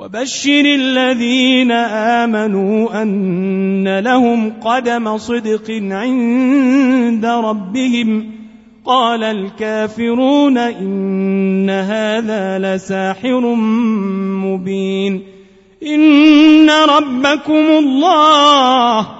وبشر الذين آمنوا أن لهم قدم صدق عند ربهم. قال الكافرون إن هذا لساحر مبين. إن ربكم الله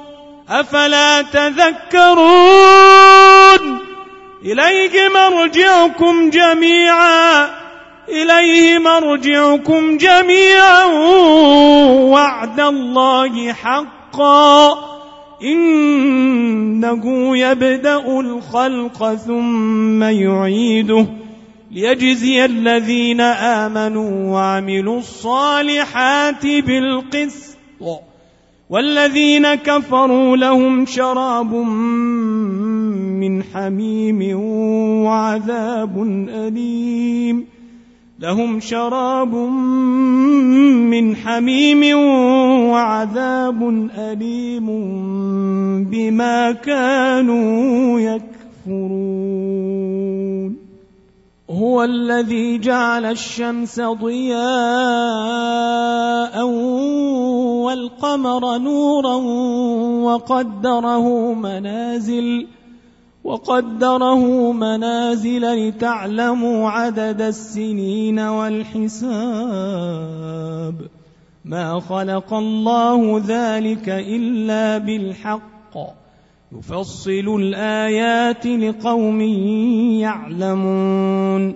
أفلا تذكرون؟ إليه مرجعكم جميعا إليه مرجعكم جميعا وعد الله حقا. إنه يبدأ الخلق ثم يعيده. ليجزي الذين آمنوا وعملوا الصالحات بالقسط. والذين كفروا لهم شراب من حميم وعذاب أليم. لهم شراب من حميم وعذاب أليم بما كانوا يكفرون. هو الذي جعل الشمس ضياء والقمر نورا وقدره منازل وقدره منازل لتعلموا عدد السنين والحساب. ما خلق الله ذلك إلا بالحق. يفصل الآيات لقوم يعلمون.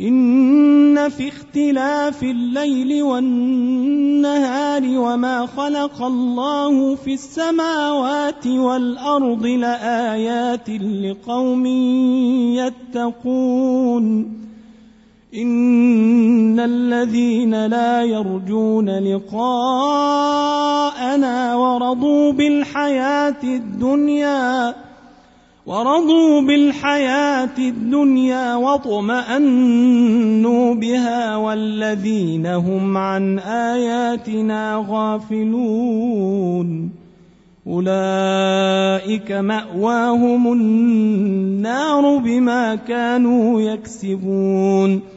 إن في اختلاف الليل والنهار وما خلق الله في السماوات والأرض لآيات لقوم يتقون. إن الذين لا يرجون لقاءنا ورضوا بالحياة الدنيا ورضوا بالحياة الدنيا واطمأنوا بها والذين هم عن آياتنا غافلون أولئك مأواهم النار بما كانوا يكسبون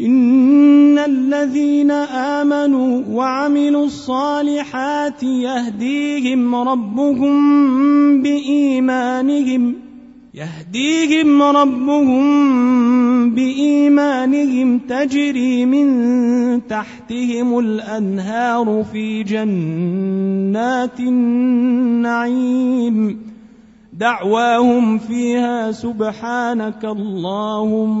إن الذين آمنوا وعملوا الصالحات يهديهم ربهم بإيمانهم يهديهم ربهم بإيمانهم تجري من تحتهم الأنهار في جنات النعيم. دعواهم فيها سبحانك اللهم.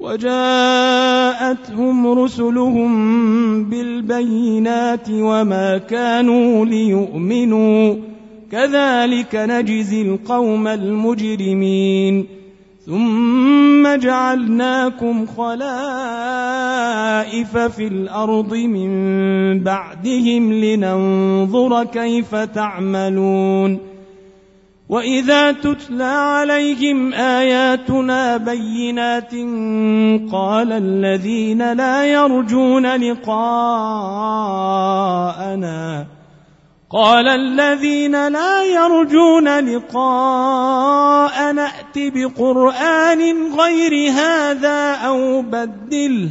وجاءتهم رسلهم بالبينات وما كانوا ليؤمنوا. كذلك نجزي القوم المجرمين. ثم جعلناكم خلائف في الأرض من بعدهم لننظر كيف تعملون. واذا تتلى عليهم اياتنا بينات قال الذين لا يرجون لقاءنا قال الذين لا يرجون لقاء نأت بقرآن غير هذا أو بدله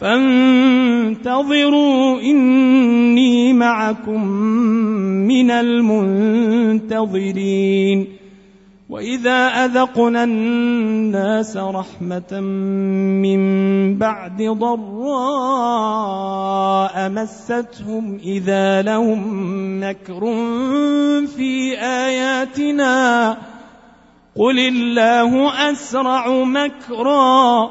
فانتظروا إني معكم من المنتظرين. وإذا أذقنا الناس رحمة من بعد ضراء مستهم إذا لهم مكر في آياتنا. قل الله أسرع مكرا.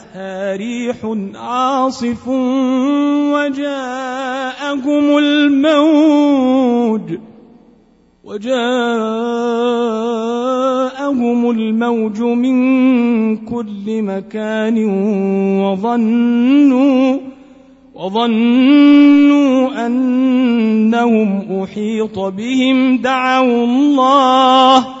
جاءتها ريح عاصف وجاءهم الموج وجاءهم الموج من كل مكان وظنوا وظنوا أنهم أحيط بهم دعوا الله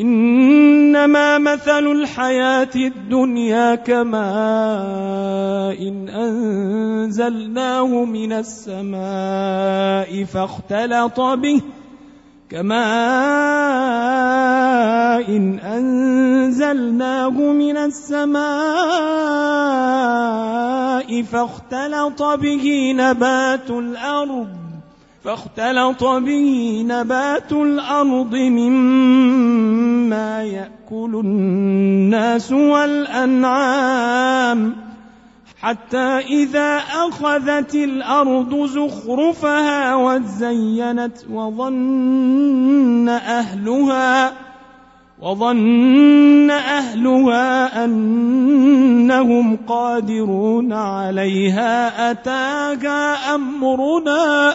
إنما مثل الحياة الدنيا كماء إن أنزلناه من السماء فاختلط به كماء إن أنزلناه من السماء فاختلط به نبات الأرض فاختلط به نبات الأرض مما يأكل الناس والأنعام حتى إذا أخذت الأرض زخرفها وزينت وظن أهلها وظن أهلها أنهم قادرون عليها أتاها أمرنا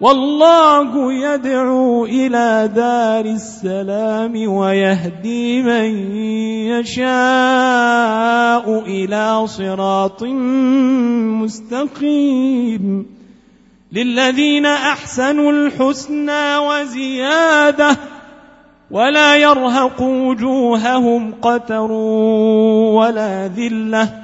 والله يدعو إلى دار السلام ويهدي من يشاء إلى صراط مستقيم. للذين أحسنوا الحسنى وزيادة ولا يرهق وجوههم قتر ولا ذلة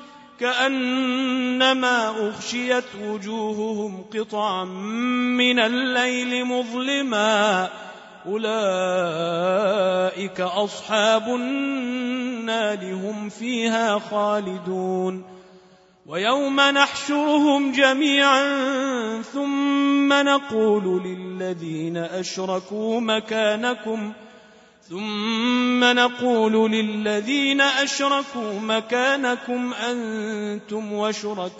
كأنما أغشيت وجوههم قطعا من الليل مظلما. أولئك أصحاب النار هم فيها خالدون. ويوم نحشرهم جميعا ثم نقول للذين أشركوا مكانكم ۖ ثم نقول للذين أشركوا مكانكم أنتم وشركاؤكم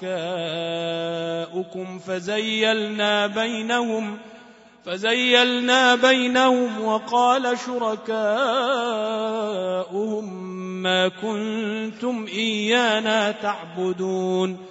فزيلنا بينهم فزيلنا بينهم وقال شركاؤهم ما كنتم إيانا تعبدون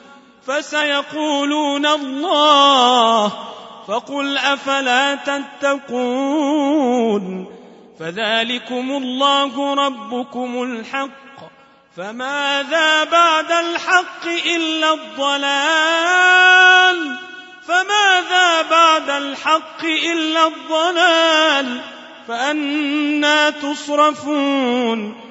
فسيقولون الله فقل أفلا تتقون فذلكم الله ربكم الحق فماذا بعد الحق إلا الضلال فماذا بعد الحق إلا الضلال فأنا تصرفون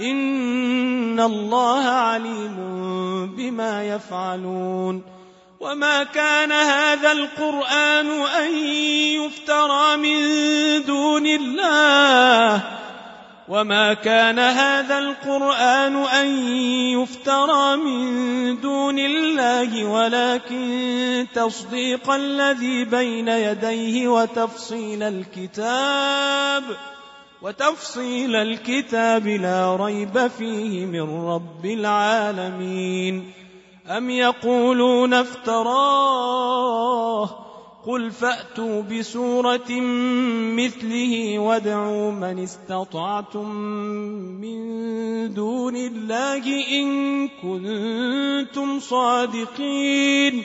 إن الله عليم بما يفعلون وما كان هذا القرآن أن يفترى من دون الله وما كان هذا القرآن أن يفترى من دون الله ولكن تصديق الذي بين يديه وتفصيل الكتاب ۖ وتفصيل الكتاب لا ريب فيه من رب العالمين. أم يقولون افتراه؟ قل فأتوا بسورة مثله وادعوا من استطعتم من دون الله إن كنتم صادقين.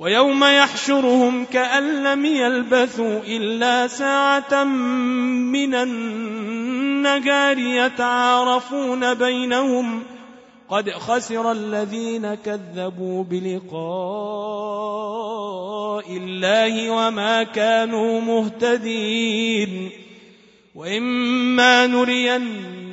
ويوم يحشرهم كأن لم يلبثوا إلا ساعة من النهار يتعارفون بينهم قد خسر الذين كذبوا بلقاء الله وما كانوا مهتدين وإما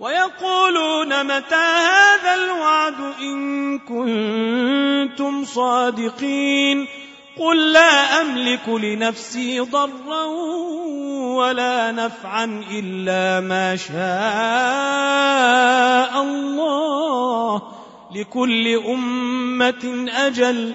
ويقولون متى هذا الوعد إن كنتم صادقين قل لا أملك لنفسي ضرا ولا نفعا إلا ما شاء الله لكل أمة أجل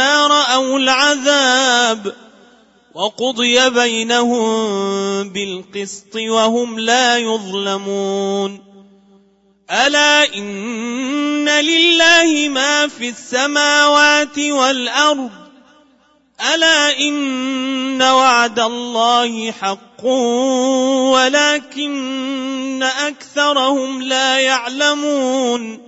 رأوا العذاب وقضي بينهم بالقسط وهم لا يظلمون. ألا إن لله ما في السماوات والأرض. ألا إن وعد الله حق ولكن أكثرهم لا يعلمون.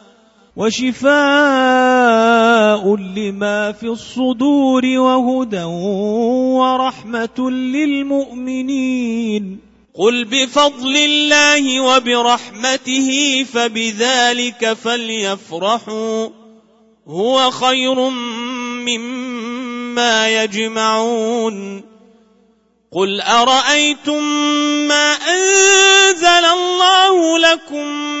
وشفاء لما في الصدور وهدى ورحمة للمؤمنين. قل بفضل الله وبرحمته فبذلك فليفرحوا. هو خير مما يجمعون. قل أرأيتم ما أنزل الله لكم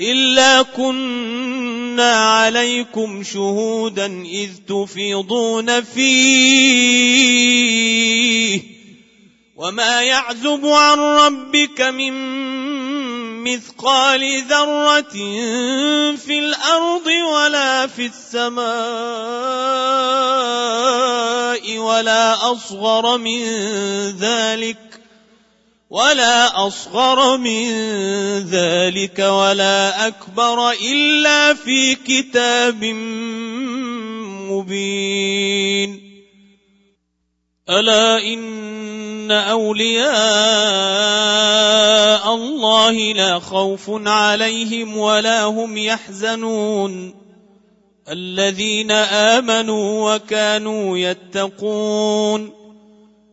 إلا كنا عليكم شهودا إذ تفيضون فيه وما يعزب عن ربك من مثقال ذرة في الأرض ولا في السماء ولا أصغر من ذلك ولا أصغر من ذلك ولا أكبر إلا في كتاب مبين. ألا إن أولياء الله لا خوف عليهم ولا هم يحزنون. الذين آمنوا وكانوا يتقون.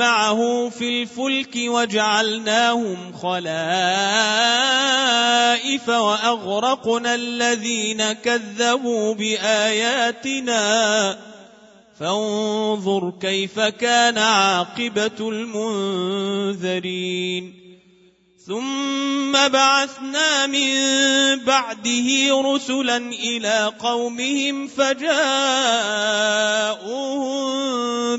معه في الفلك وجعلناهم خلائف وأغرقنا الذين كذبوا بآياتنا. فانظر كيف كان عاقبة المنذرين. ثم بعثنا من بعده رسلا إلى قومهم فجاءوهم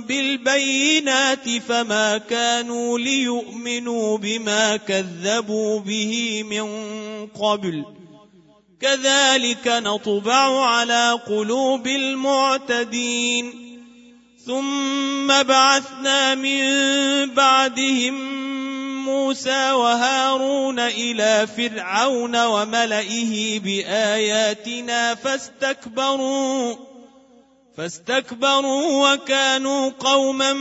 بالبينات فما كانوا ليؤمنوا بما كذبوا به من قبل كذلك نطبع على قلوب المعتدين ثم بعثنا من بعدهم موسى وهارون إلى فرعون وملئه بآياتنا فاستكبروا فاستكبروا وكانوا قوما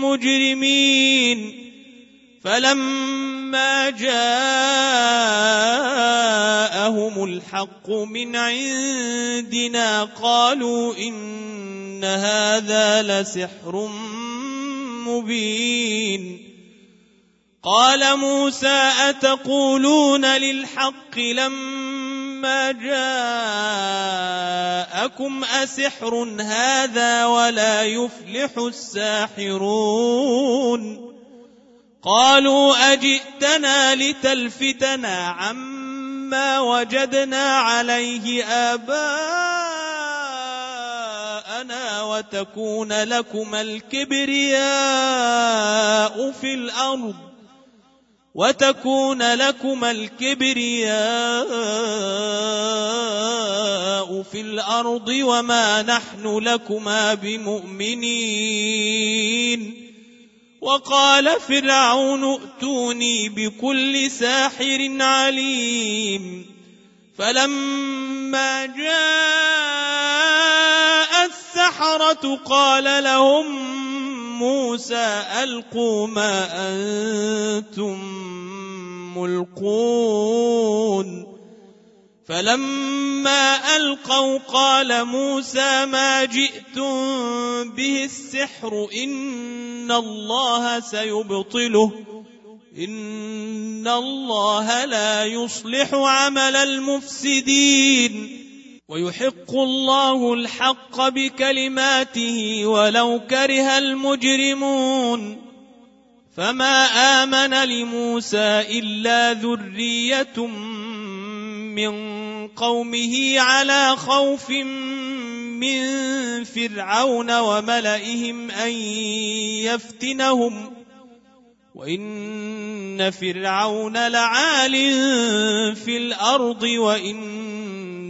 مجرمين. فلما جاءهم الحق من عندنا قالوا إن هذا لسحر مبين. قال موسى أتقولون للحق لما جاءكم أسحر هذا ولا يفلح الساحرون قالوا أجئتنا لتلفتنا عما وجدنا عليه آباءنا وتكون لكما الكبرياء في الأرض وتكون لكما الكبرياء في الأرض وما نحن لكما بمؤمنين. وقال فرعون ائتوني بكل ساحر عليم. فلما جاء السحرة قال لهم موسى ألقوا ما أنتم ملقون. فلما ألقوا قال موسى ما جئتم به السحر إن الله سيبطله إن الله لا يصلح عمل المفسدين. ويحق الله الحق بكلماته ولو كره المجرمون فما آمن لموسى إلا ذرية من قومه على خوف من فرعون وملئهم أن يفتنهم وإن فرعون لعال في الأرض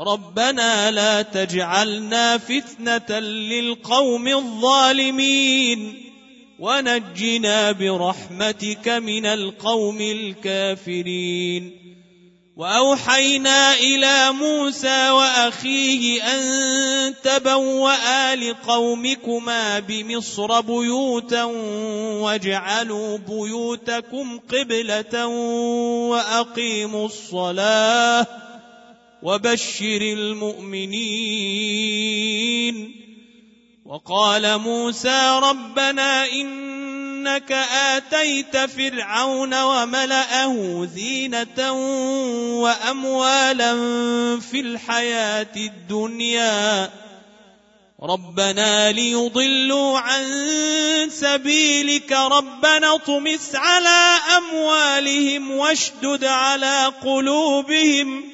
ربنا لا تجعلنا فتنة للقوم الظالمين. ونجنا برحمتك من القوم الكافرين. وأوحينا إلى موسى وأخيه أن تبوأ لقومكما بمصر بيوتا واجعلوا بيوتكم قبلة وأقيموا الصلاة. وبشر المؤمنين. وقال موسى ربنا إنك آتيت فرعون وملأه زينة وأموالا في الحياة الدنيا. ربنا ليضلوا عن سبيلك. ربنا اطمس على أموالهم واشدد على قلوبهم.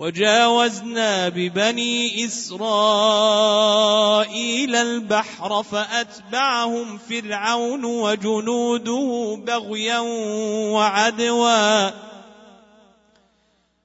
وجاوزنا ببني إسرائيل البحر فأتبعهم فرعون وجنوده بغيا وعدوا.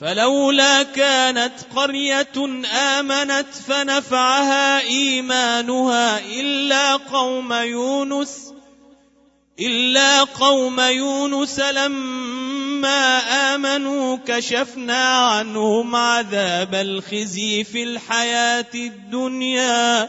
فلولا كانت قرية آمنت فنفعها إيمانها إلا قوم يونس إلا قوم يونس لما آمنوا كشفنا عنهم عذاب الخزي في الحياة الدنيا.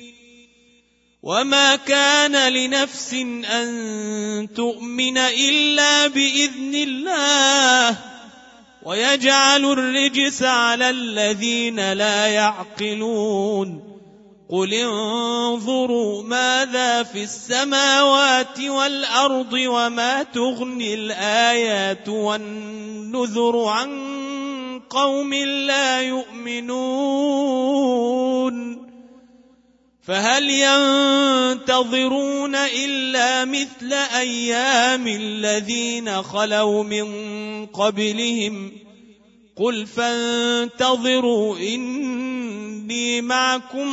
وما كان لنفس أن تؤمن إلا بإذن الله ويجعل الرجس على الذين لا يعقلون قل انظروا ماذا في السماوات والأرض وما تغني الآيات والنذر عن قوم لا يؤمنون فهل ينتظرون إلا مثل أيام الذين خلوا من قبلهم؟ قل فانتظروا إني معكم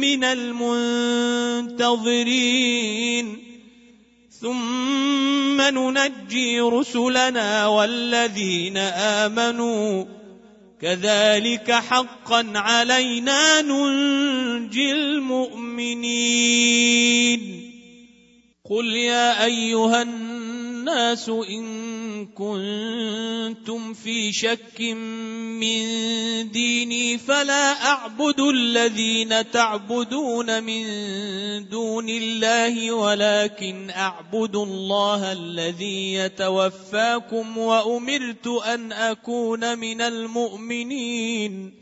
من المنتظرين. ثم ننجي رسلنا والذين آمنوا كذلك حقا علينا ننجي المؤمنين. قل يا أيها الناس إن كنتم في شك من ديني فلا أعبد الذين تعبدون من دون الله ولكن أعبد الله الذي يتوفاكم وأمرت أن أكون من المؤمنين.